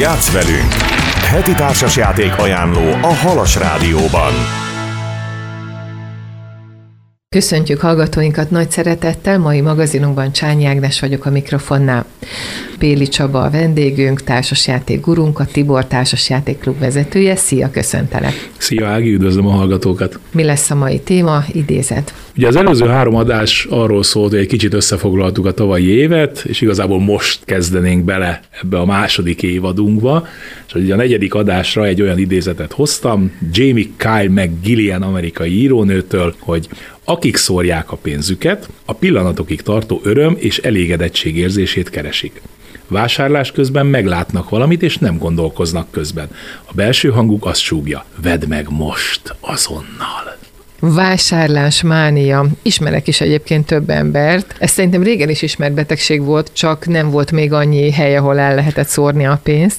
Játsz velünk! Heti társasjáték ajánló a Halas Rádióban. Köszöntjük hallgatóinkat nagy szeretettel, mai magazinunkban Csányi Ágnes vagyok a mikrofonnál. Péli Csaba a vendégünk, társasjáték gurunk, a Tibor társasjáték klub vezetője. Szia, köszöntelek! Szia Ági, üdvözlöm a hallgatókat! Mi lesz a mai téma? Idézet. Ugye az előző három adás arról szólt, hogy egy kicsit összefoglaltuk a tavalyi évet, és igazából most kezdenénk bele ebbe a második évadunkba, és ugye a negyedik adásra egy olyan idézetet hoztam, Jamie Kyle Gillian amerikai írónőtől, hogy akik szórják a pénzüket, a pillanatokig tartó öröm és elégedettség érzését keresik. Vásárlás közben meglátnak valamit, és nem gondolkoznak közben. A belső hanguk azt súgja, vedd meg most, azonnal. Vásárlás mánia. Ismerek is egyébként több embert. Ez szerintem régen is ismert betegség volt, csak nem volt még annyi hely, ahol el lehetett szórni a pénzt.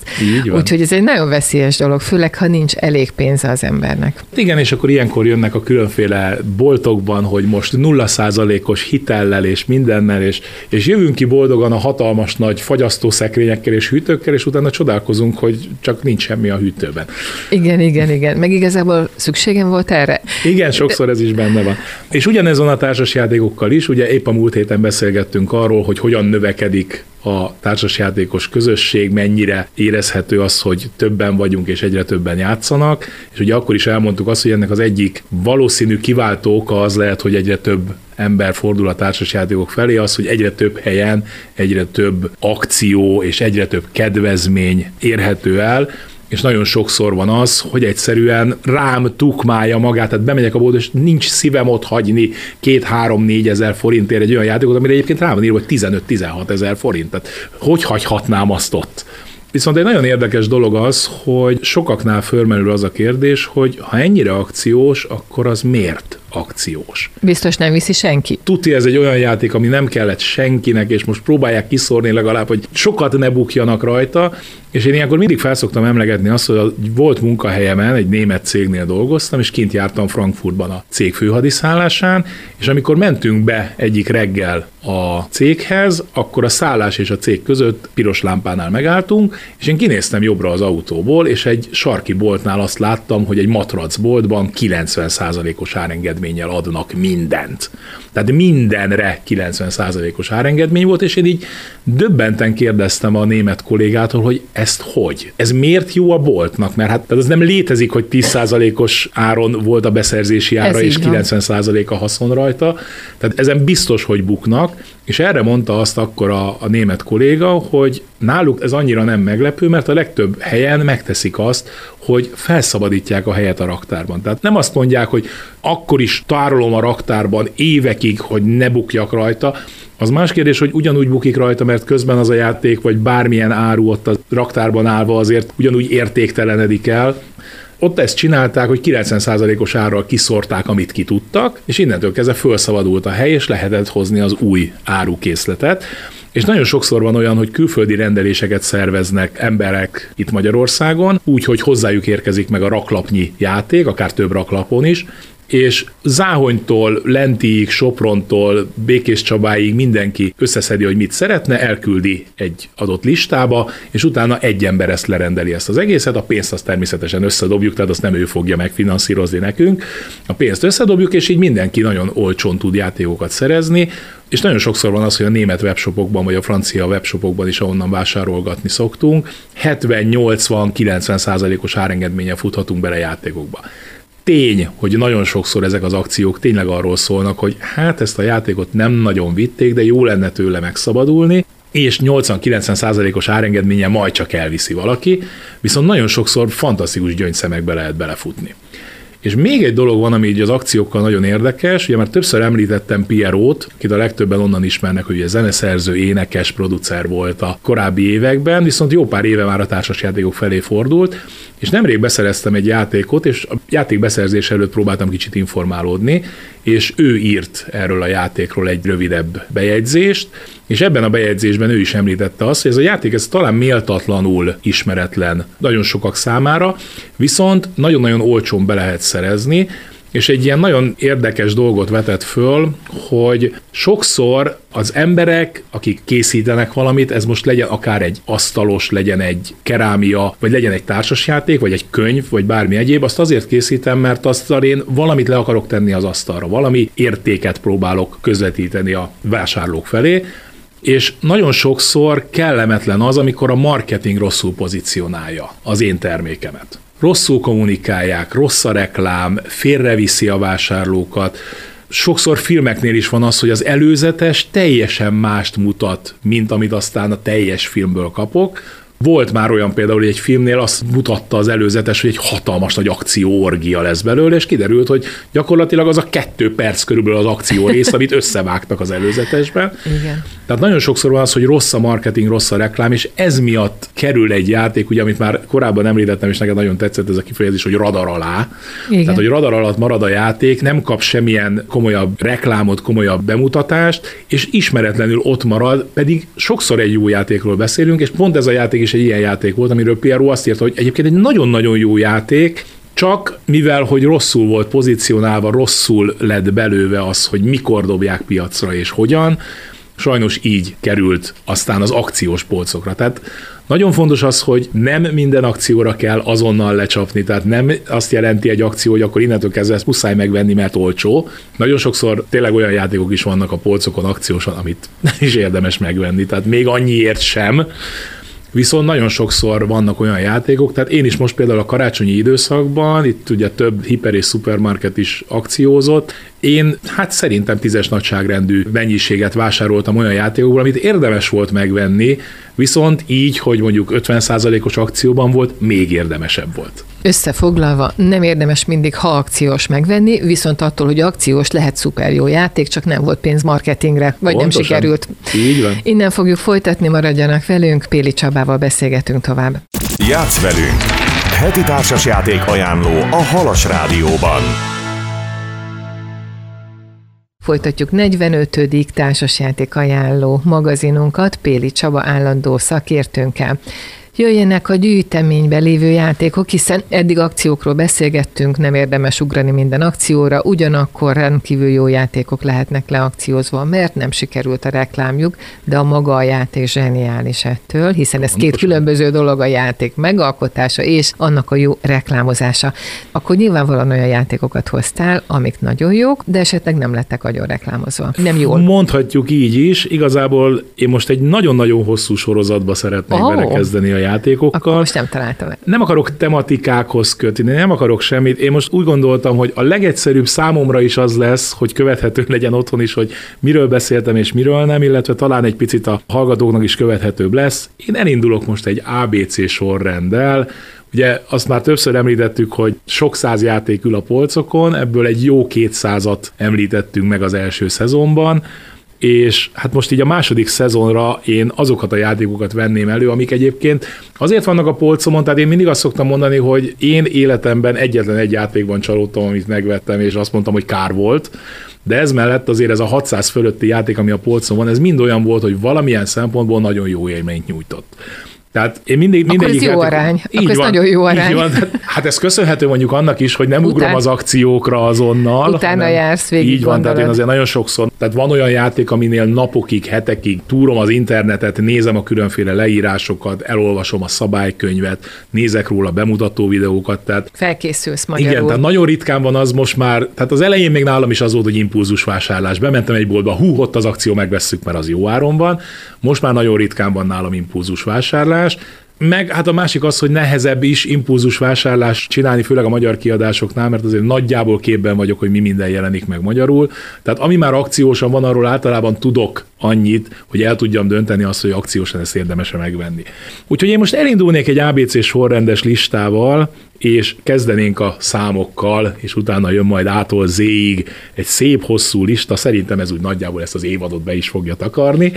Úgyhogy ez egy nagyon veszélyes dolog, főleg ha nincs elég pénze az embernek. Igen, és akkor ilyenkor jönnek a különféle boltokban, hogy most nulla százalékos hitellel és mindennel, és, és jövünk ki boldogan a hatalmas nagy fagyasztószekrényekkel és hűtőkkel, és utána csodálkozunk, hogy csak nincs semmi a hűtőben. Igen, igen, igen. Meg igazából szükségem volt erre. Igen, sok sokszor ez is benne van. És ugyanez van a társasjátékokkal is, ugye épp a múlt héten beszélgettünk arról, hogy hogyan növekedik a társasjátékos közösség, mennyire érezhető az, hogy többen vagyunk és egyre többen játszanak, és ugye akkor is elmondtuk azt, hogy ennek az egyik valószínű kiváltó oka az lehet, hogy egyre több ember fordul a társasjátékok felé, az, hogy egyre több helyen, egyre több akció és egyre több kedvezmény érhető el, és nagyon sokszor van az, hogy egyszerűen rám tukmálja magát, tehát bemegyek a boltba, és nincs szívem ott hagyni két-három-négy ezer forintért egy olyan játékot, amire egyébként rá van írva, hogy 15-16 ezer forint. Tehát hogy hagyhatnám azt ott? Viszont egy nagyon érdekes dolog az, hogy sokaknál fölmerül az a kérdés, hogy ha ennyire akciós, akkor az miért akciós? Biztos nem viszi senki. Tuti ez egy olyan játék, ami nem kellett senkinek, és most próbálják kiszórni legalább, hogy sokat ne bukjanak rajta, és én ilyenkor mindig felszoktam emlegetni azt, hogy volt munkahelyemen, egy német cégnél dolgoztam, és kint jártam Frankfurtban a cég főhadiszállásán, és amikor mentünk be egyik reggel a céghez, akkor a szállás és a cég között piros lámpánál megálltunk, és én kinéztem jobbra az autóból, és egy sarki boltnál azt láttam, hogy egy matracboltban 90%-os árengedménnyel adnak mindent. Tehát mindenre 90%-os árengedmény volt, és én így döbbenten kérdeztem a német kollégától, hogy ezt hogy? Ez miért jó a boltnak? Mert hát ez nem létezik, hogy 10%-os áron volt a beszerzési ára, ez és 90% a haszon rajta. Tehát ezen biztos, hogy buknak, és erre mondta azt akkor a, a német kolléga, hogy náluk ez annyira nem meglepő, mert a legtöbb helyen megteszik azt, hogy felszabadítják a helyet a raktárban. Tehát nem azt mondják, hogy akkor is tárolom a raktárban évekig, hogy ne bukjak rajta, az más kérdés, hogy ugyanúgy bukik rajta, mert közben az a játék, vagy bármilyen áru ott a raktárban állva azért ugyanúgy értéktelenedik el, ott ezt csinálták, hogy 90%-os árral kiszorták, amit ki tudtak, és innentől kezdve felszabadult a hely, és lehetett hozni az új árukészletet. És nagyon sokszor van olyan, hogy külföldi rendeléseket szerveznek emberek itt Magyarországon, úgy, hogy hozzájuk érkezik meg a raklapnyi játék, akár több raklapon is, és Záhonytól, Lentiig, Soprontól, Békés Csabáig mindenki összeszedi, hogy mit szeretne, elküldi egy adott listába, és utána egy ember ezt lerendeli ezt az egészet, a pénzt azt természetesen összedobjuk, tehát azt nem ő fogja megfinanszírozni nekünk, a pénzt összedobjuk, és így mindenki nagyon olcsón tud játékokat szerezni, és nagyon sokszor van az, hogy a német webshopokban, vagy a francia webshopokban is, ahonnan vásárolgatni szoktunk, 70-80-90 százalékos árengedménye futhatunk bele játékokba tény, hogy nagyon sokszor ezek az akciók tényleg arról szólnak, hogy hát ezt a játékot nem nagyon vitték, de jó lenne tőle megszabadulni, és 80-90 százalékos árengedménye majd csak elviszi valaki, viszont nagyon sokszor fantasztikus gyöngyszemekbe lehet belefutni. És még egy dolog van, ami így az akciókkal nagyon érdekes, ugye már többször említettem Pierót, akit a legtöbben onnan ismernek, hogy ugye zeneszerző, énekes, producer volt a korábbi években, viszont jó pár éve már a társasjátékok felé fordult, és nemrég beszereztem egy játékot, és a játék beszerzés előtt próbáltam kicsit informálódni, és ő írt erről a játékról egy rövidebb bejegyzést, és ebben a bejegyzésben ő is említette azt, hogy ez a játék ez talán méltatlanul ismeretlen nagyon sokak számára, viszont nagyon-nagyon olcsón be lehet szerezni, és egy ilyen nagyon érdekes dolgot vetett föl, hogy sokszor az emberek, akik készítenek valamit, ez most legyen akár egy asztalos, legyen egy kerámia, vagy legyen egy társasjáték, vagy egy könyv, vagy bármi egyéb, azt azért készítem, mert azt én valamit le akarok tenni az asztalra, valami értéket próbálok közvetíteni a vásárlók felé, és nagyon sokszor kellemetlen az, amikor a marketing rosszul pozícionálja az én termékemet. Rosszul kommunikálják, rossz a reklám, félreviszi a vásárlókat, sokszor filmeknél is van az, hogy az előzetes teljesen mást mutat, mint amit aztán a teljes filmből kapok, volt már olyan például, hogy egy filmnél azt mutatta az előzetes, hogy egy hatalmas nagy akcióorgia lesz belőle, és kiderült, hogy gyakorlatilag az a kettő perc körülbelül az akció rész, amit összevágtak az előzetesben. Igen. Tehát nagyon sokszor van az, hogy rossz a marketing, rossz a reklám, és ez miatt kerül egy játék, ugye, amit már korábban említettem, és neked nagyon tetszett ez a kifejezés, hogy radar alá. Igen. Tehát, hogy radar alatt marad a játék, nem kap semmilyen komolyabb reklámot, komolyabb bemutatást, és ismeretlenül ott marad, pedig sokszor egy jó játékról beszélünk, és pont ez a játék is egy ilyen játék volt, amiről Piero azt írta, hogy egyébként egy nagyon-nagyon jó játék, csak mivel, hogy rosszul volt pozícionálva, rosszul lett belőve az, hogy mikor dobják piacra és hogyan, sajnos így került aztán az akciós polcokra. Tehát nagyon fontos az, hogy nem minden akcióra kell azonnal lecsapni, tehát nem azt jelenti egy akció, hogy akkor innentől kezdve ezt muszáj megvenni, mert olcsó. Nagyon sokszor tényleg olyan játékok is vannak a polcokon akciósan, amit nem is érdemes megvenni, tehát még annyiért sem, Viszont nagyon sokszor vannak olyan játékok, tehát én is most például a karácsonyi időszakban, itt ugye több hiper és szupermarket is akciózott, én hát szerintem tízes nagyságrendű mennyiséget vásároltam olyan játékokból, amit érdemes volt megvenni, viszont így, hogy mondjuk 50%-os akcióban volt, még érdemesebb volt. Összefoglalva, nem érdemes mindig, ha akciós megvenni, viszont attól, hogy akciós lehet szuper jó játék, csak nem volt pénz marketingre, vagy Pontosan. nem sikerült. Így van. Innen fogjuk folytatni, maradjanak velünk, Péli Csabával beszélgetünk tovább. Játsz velünk! Heti társasjáték ajánló a Halas Rádióban. Folytatjuk 45. társasjáték ajánló magazinunkat Péli Csaba állandó szakértőnkkel. Jöjjenek a gyűjteménybe lévő játékok, hiszen eddig akciókról beszélgettünk, nem érdemes ugrani minden akcióra, ugyanakkor rendkívül jó játékok lehetnek leakciózva, mert nem sikerült a reklámjuk, de a maga a játék zseniális ettől, hiszen ez két különböző dolog a játék megalkotása és annak a jó reklámozása. Akkor nyilvánvalóan olyan játékokat hoztál, amik nagyon jók, de esetleg nem lettek agyon reklámozva. Nem jól. Mondhatjuk így is. Igazából én most egy nagyon-nagyon hosszú sorozatba szeretnék oh. belekezdeni a Akkor játékokkal. most nem találtam meg. Nem akarok tematikákhoz kötni, nem akarok semmit. Én most úgy gondoltam, hogy a legegyszerűbb számomra is az lesz, hogy követhető legyen otthon is, hogy miről beszéltem és miről nem, illetve talán egy picit a hallgatóknak is követhetőbb lesz. Én elindulok most egy ABC sorrenddel, Ugye azt már többször említettük, hogy sok száz játék ül a polcokon, ebből egy jó kétszázat említettünk meg az első szezonban, és hát most így a második szezonra én azokat a játékokat venném elő, amik egyébként azért vannak a polcomon, tehát én mindig azt szoktam mondani, hogy én életemben egyetlen egy játékban csalódtam, amit megvettem, és azt mondtam, hogy kár volt, de ez mellett azért ez a 600 fölötti játék, ami a polcon van, ez mind olyan volt, hogy valamilyen szempontból nagyon jó élményt nyújtott. Tehát én mindig, Akkor mindegyik ez jó játék- arány. Így Akkor ez van, nagyon jó így arány. van. Hát ez köszönhető mondjuk annak is, hogy nem Után- ugrom az akciókra azonnal. Utána jársz végig, Így van, tehát én gondolod. azért nagyon sokszor, tehát van olyan játék, aminél napokig, hetekig túrom az internetet, nézem a különféle leírásokat, elolvasom a szabálykönyvet, nézek róla bemutató videókat, tehát Felkészülsz magyarul. igen, tehát nagyon ritkán van az most már, tehát az elején még nálam is az volt, hogy impulzus vásárlás. Bementem egy boltba, hú, ott az akció, megvesszük, mert az jó áron van. Most már nagyon ritkán van nálam impulzus vásárlás. Meg hát a másik az, hogy nehezebb is impulzus vásárlás csinálni, főleg a magyar kiadásoknál, mert azért nagyjából képben vagyok, hogy mi minden jelenik meg magyarul. Tehát ami már akciósan van, arról általában tudok annyit, hogy el tudjam dönteni azt, hogy akciósan ezt érdemes megvenni. Úgyhogy én most elindulnék egy ABC sorrendes listával, és kezdenénk a számokkal, és utána jön majd ától Z-ig egy szép hosszú lista, szerintem ez úgy nagyjából ezt az évadot be is fogja takarni.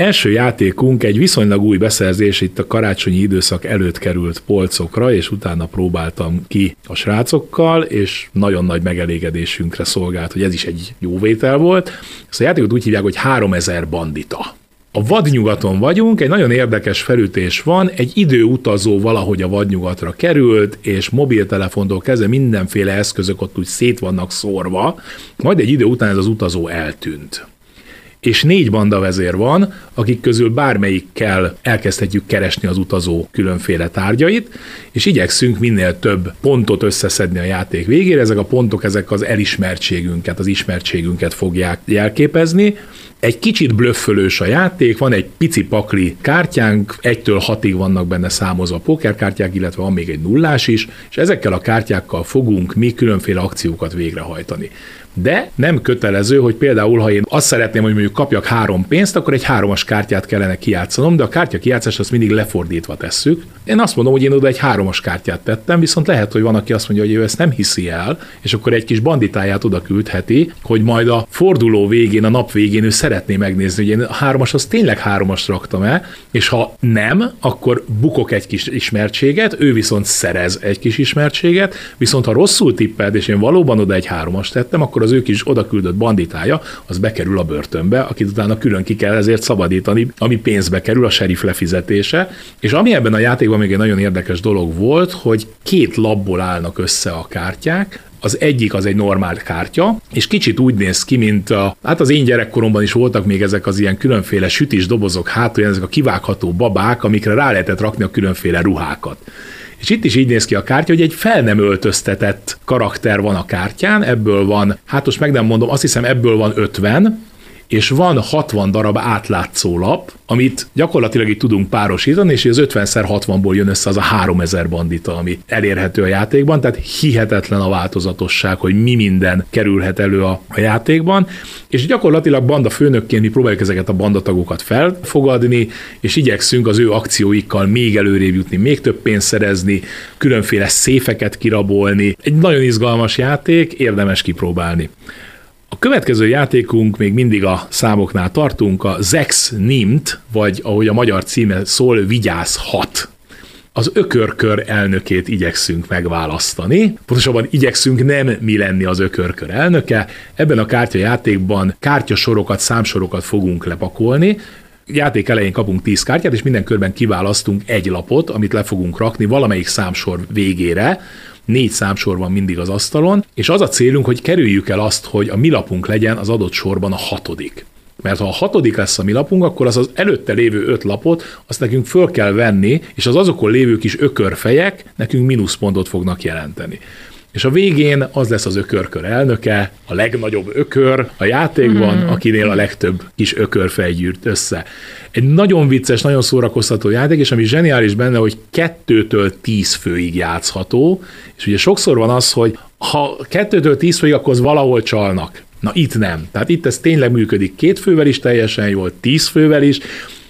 Első játékunk egy viszonylag új beszerzés, itt a karácsonyi időszak előtt került polcokra, és utána próbáltam ki a srácokkal, és nagyon nagy megelégedésünkre szolgált, hogy ez is egy jó vétel volt. Ezt a játékot úgy hívják, hogy 3000 bandita. A vadnyugaton vagyunk, egy nagyon érdekes felütés van, egy időutazó valahogy a vadnyugatra került, és mobiltelefontól kezdve mindenféle eszközök ott úgy szét vannak szórva, majd egy idő után ez az utazó eltűnt és négy banda vezér van, akik közül bármelyikkel elkezdhetjük keresni az utazó különféle tárgyait, és igyekszünk minél több pontot összeszedni a játék végére. Ezek a pontok, ezek az elismertségünket, az ismertségünket fogják jelképezni, egy kicsit blöffölős a játék, van egy pici pakli kártyánk, egytől hatig vannak benne számozva pókerkártyák, illetve van még egy nullás is, és ezekkel a kártyákkal fogunk mi különféle akciókat végrehajtani de nem kötelező, hogy például, ha én azt szeretném, hogy mondjuk kapjak három pénzt, akkor egy háromas kártyát kellene kijátszanom, de a kártya kijátszás azt mindig lefordítva tesszük. Én azt mondom, hogy én oda egy háromas kártyát tettem, viszont lehet, hogy van, aki azt mondja, hogy ő ezt nem hiszi el, és akkor egy kis banditáját oda küldheti, hogy majd a forduló végén, a nap végén ő szeretné megnézni, hogy én a háromas az tényleg háromas raktam-e, és ha nem, akkor bukok egy kis ismertséget, ő viszont szerez egy kis ismertséget, viszont ha rosszul tipped, és én valóban oda egy háromas tettem, akkor az ő kis oda küldött banditája, az bekerül a börtönbe, akit utána külön ki kell ezért szabadítani, ami pénzbe kerül, a sheriff lefizetése. És ami ebben a játékban még egy nagyon érdekes dolog volt, hogy két labból állnak össze a kártyák, az egyik az egy normál kártya, és kicsit úgy néz ki, mint a, hát az én gyerekkoromban is voltak még ezek az ilyen különféle sütis dobozok hátul, ezek a kivágható babák, amikre rá lehetett rakni a különféle ruhákat. És itt is így néz ki a kártya, hogy egy fel nem öltöztetett karakter van a kártyán, ebből van, hát most meg nem mondom, azt hiszem ebből van 50, és van 60 darab átlátszó lap, amit gyakorlatilag itt tudunk párosítani, és az 50x60-ból jön össze az a 3000 bandita, ami elérhető a játékban, tehát hihetetlen a változatosság, hogy mi minden kerülhet elő a, a játékban, és gyakorlatilag banda főnökként mi próbáljuk ezeket a bandatagokat felfogadni, és igyekszünk az ő akcióikkal még előrébb jutni, még több pénzt szerezni, különféle széfeket kirabolni. Egy nagyon izgalmas játék, érdemes kipróbálni. A következő játékunk még mindig a számoknál tartunk, a Zex Nimt, vagy ahogy a magyar címe szól, Vigyáz 6 az ökörkör elnökét igyekszünk megválasztani. Pontosabban igyekszünk nem mi lenni az ökörkör elnöke. Ebben a kártyajátékban kártyasorokat, számsorokat fogunk lepakolni, játék elején kapunk 10 kártyát, és minden körben kiválasztunk egy lapot, amit le fogunk rakni valamelyik számsor végére, négy számsor van mindig az asztalon, és az a célunk, hogy kerüljük el azt, hogy a mi lapunk legyen az adott sorban a hatodik. Mert ha a hatodik lesz a mi lapunk, akkor az az előtte lévő öt lapot, azt nekünk föl kell venni, és az azokon lévő kis ökörfejek nekünk mínuszpontot fognak jelenteni. És a végén az lesz az ökörkör elnöke, a legnagyobb ökör a játékban, mm. akinél a legtöbb kis ökörfej gyűrt össze. Egy nagyon vicces, nagyon szórakoztató játék, és ami zseniális benne, hogy kettőtől tíz főig játszható, és ugye sokszor van az, hogy ha kettőtől tíz főig, akkor az valahol csalnak. Na itt nem. Tehát itt ez tényleg működik két fővel is teljesen jól, tíz fővel is,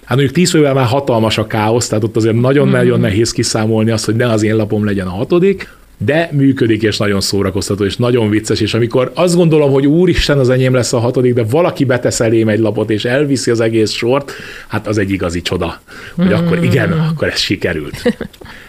Hát mondjuk tíz fővel már hatalmas a káosz, tehát ott azért nagyon-nagyon mm. nehéz kiszámolni azt, hogy ne az én lapom legyen a hatodik, de működik, és nagyon szórakoztató, és nagyon vicces, és amikor azt gondolom, hogy úristen, az enyém lesz a hatodik, de valaki betesz elém egy lapot, és elviszi az egész sort, hát az egy igazi csoda, hogy akkor igen, akkor ez sikerült.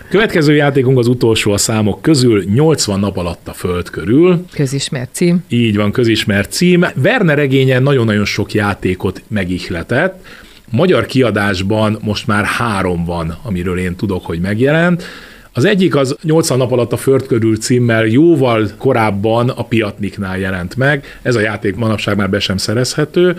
Következő játékunk az utolsó a számok közül, 80 nap alatt a föld körül. Közismert cím. Így van, közismert cím. Werner regénye nagyon-nagyon sok játékot megihletett. Magyar kiadásban most már három van, amiről én tudok, hogy megjelent. Az egyik az 80 nap alatt a Föld körül címmel jóval korábban a Piatniknál jelent meg. Ez a játék manapság már be sem szerezhető.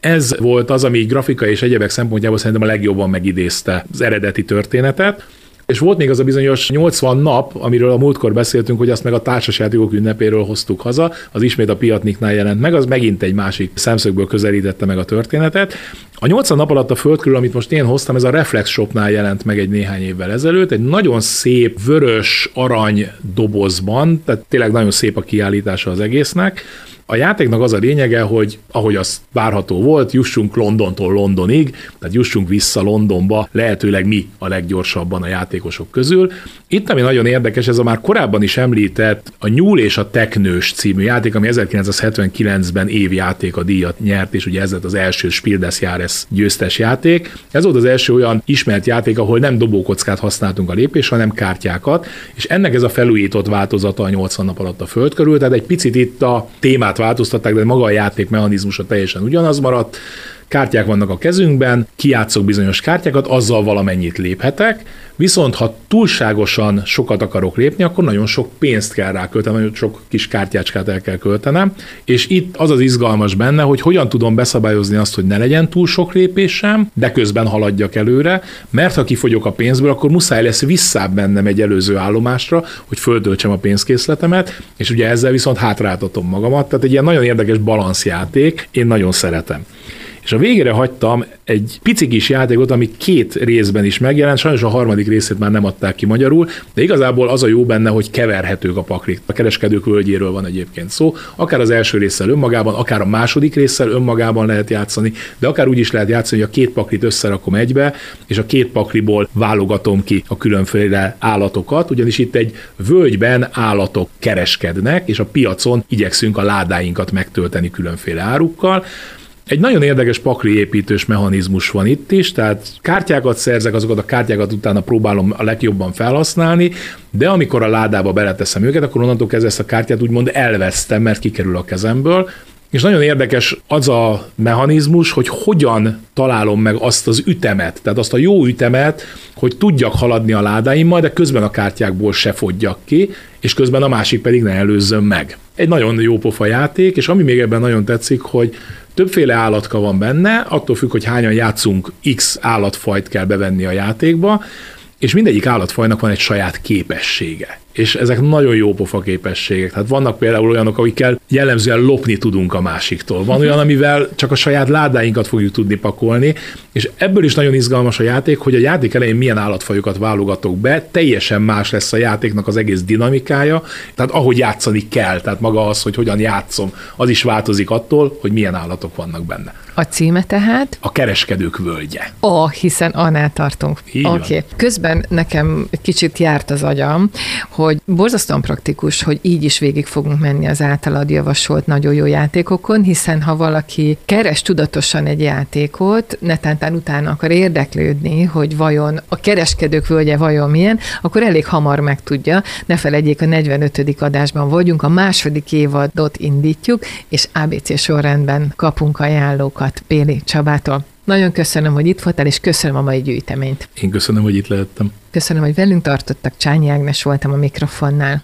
Ez volt az, ami grafika és egyebek szempontjából szerintem a legjobban megidézte az eredeti történetet. És volt még az a bizonyos 80 nap, amiről a múltkor beszéltünk, hogy azt meg a társasjátékok ünnepéről hoztuk haza, az ismét a Piatniknál jelent meg, az megint egy másik szemszögből közelítette meg a történetet. A 80 nap alatt a földkörül, amit most én hoztam, ez a Reflex Shopnál jelent meg egy néhány évvel ezelőtt, egy nagyon szép vörös arany dobozban, tehát tényleg nagyon szép a kiállítása az egésznek, a játéknak az a lényege, hogy ahogy az várható volt, jussunk Londontól Londonig, tehát jussunk vissza Londonba, lehetőleg mi a leggyorsabban a játékosok közül. Itt, ami nagyon érdekes, ez a már korábban is említett a Nyúl és a Teknős című játék, ami 1979-ben évjáték a díjat nyert, és ugye ez lett az első Spiel des Jahres győztes játék. Ez volt az első olyan ismert játék, ahol nem dobókockát használtunk a lépés, hanem kártyákat, és ennek ez a felújított változata a 80 nap alatt a föld körül, tehát egy picit itt a témát változtatták, de maga a játék mechanizmusa teljesen ugyanaz maradt, kártyák vannak a kezünkben, kiátszok bizonyos kártyákat, azzal valamennyit léphetek, viszont ha túlságosan sokat akarok lépni, akkor nagyon sok pénzt kell ráköltenem, nagyon sok kis kártyácskát el kell költenem, és itt az az izgalmas benne, hogy hogyan tudom beszabályozni azt, hogy ne legyen túl sok lépésem, de közben haladjak előre, mert ha kifogyok a pénzből, akkor muszáj lesz visszább mennem egy előző állomásra, hogy földöltsem a pénzkészletemet, és ugye ezzel viszont hátráltatom magamat, tehát egy ilyen nagyon érdekes balanszjáték, én nagyon szeretem. És a végére hagytam egy pici kis játékot, ami két részben is megjelent, sajnos a harmadik részét már nem adták ki magyarul, de igazából az a jó benne, hogy keverhetők a paklik. A kereskedők völgyéről van egyébként szó, akár az első résszel önmagában, akár a második résszel önmagában lehet játszani, de akár úgy is lehet játszani, hogy a két paklit összerakom egybe, és a két pakliból válogatom ki a különféle állatokat, ugyanis itt egy völgyben állatok kereskednek, és a piacon igyekszünk a ládáinkat megtölteni különféle árukkal. Egy nagyon érdekes pakli építős mechanizmus van itt is, tehát kártyákat szerzek, azokat a kártyákat utána próbálom a legjobban felhasználni, de amikor a ládába beleteszem őket, akkor onnantól kezdve ezt a kártyát úgymond elvesztem, mert kikerül a kezemből, és nagyon érdekes az a mechanizmus, hogy hogyan találom meg azt az ütemet, tehát azt a jó ütemet, hogy tudjak haladni a ládáimmal, de közben a kártyákból se fogyjak ki, és közben a másik pedig ne előzzön meg. Egy nagyon jó pofa játék, és ami még ebben nagyon tetszik, hogy Többféle állatka van benne, attól függ, hogy hányan játszunk, X állatfajt kell bevenni a játékba, és mindegyik állatfajnak van egy saját képessége és ezek nagyon jó pofa képességek. Tehát vannak például olyanok, amikkel jellemzően lopni tudunk a másiktól. Van olyan, amivel csak a saját ládáinkat fogjuk tudni pakolni, és ebből is nagyon izgalmas a játék, hogy a játék elején milyen állatfajokat válogatok be, teljesen más lesz a játéknak az egész dinamikája, tehát ahogy játszani kell, tehát maga az, hogy hogyan játszom, az is változik attól, hogy milyen állatok vannak benne. A címe tehát? A kereskedők völgye. Ó, oh, hiszen annál tartunk. Oké. Okay. Közben nekem kicsit járt az agyam, hogy borzasztóan praktikus, hogy így is végig fogunk menni az általad javasolt nagyon jó játékokon, hiszen ha valaki keres tudatosan egy játékot, netántán utána akar érdeklődni, hogy vajon a kereskedők völgye vajon milyen, akkor elég hamar megtudja. Ne felejtjék, a 45. adásban vagyunk, a második évadot indítjuk, és ABC sorrendben kapunk ajánlókat Péli Csabától. Nagyon köszönöm, hogy itt voltál, és köszönöm a mai gyűjteményt. Én köszönöm, hogy itt lehettem. Köszönöm, hogy velünk tartottak. Csányi Ágnes voltam a mikrofonnál.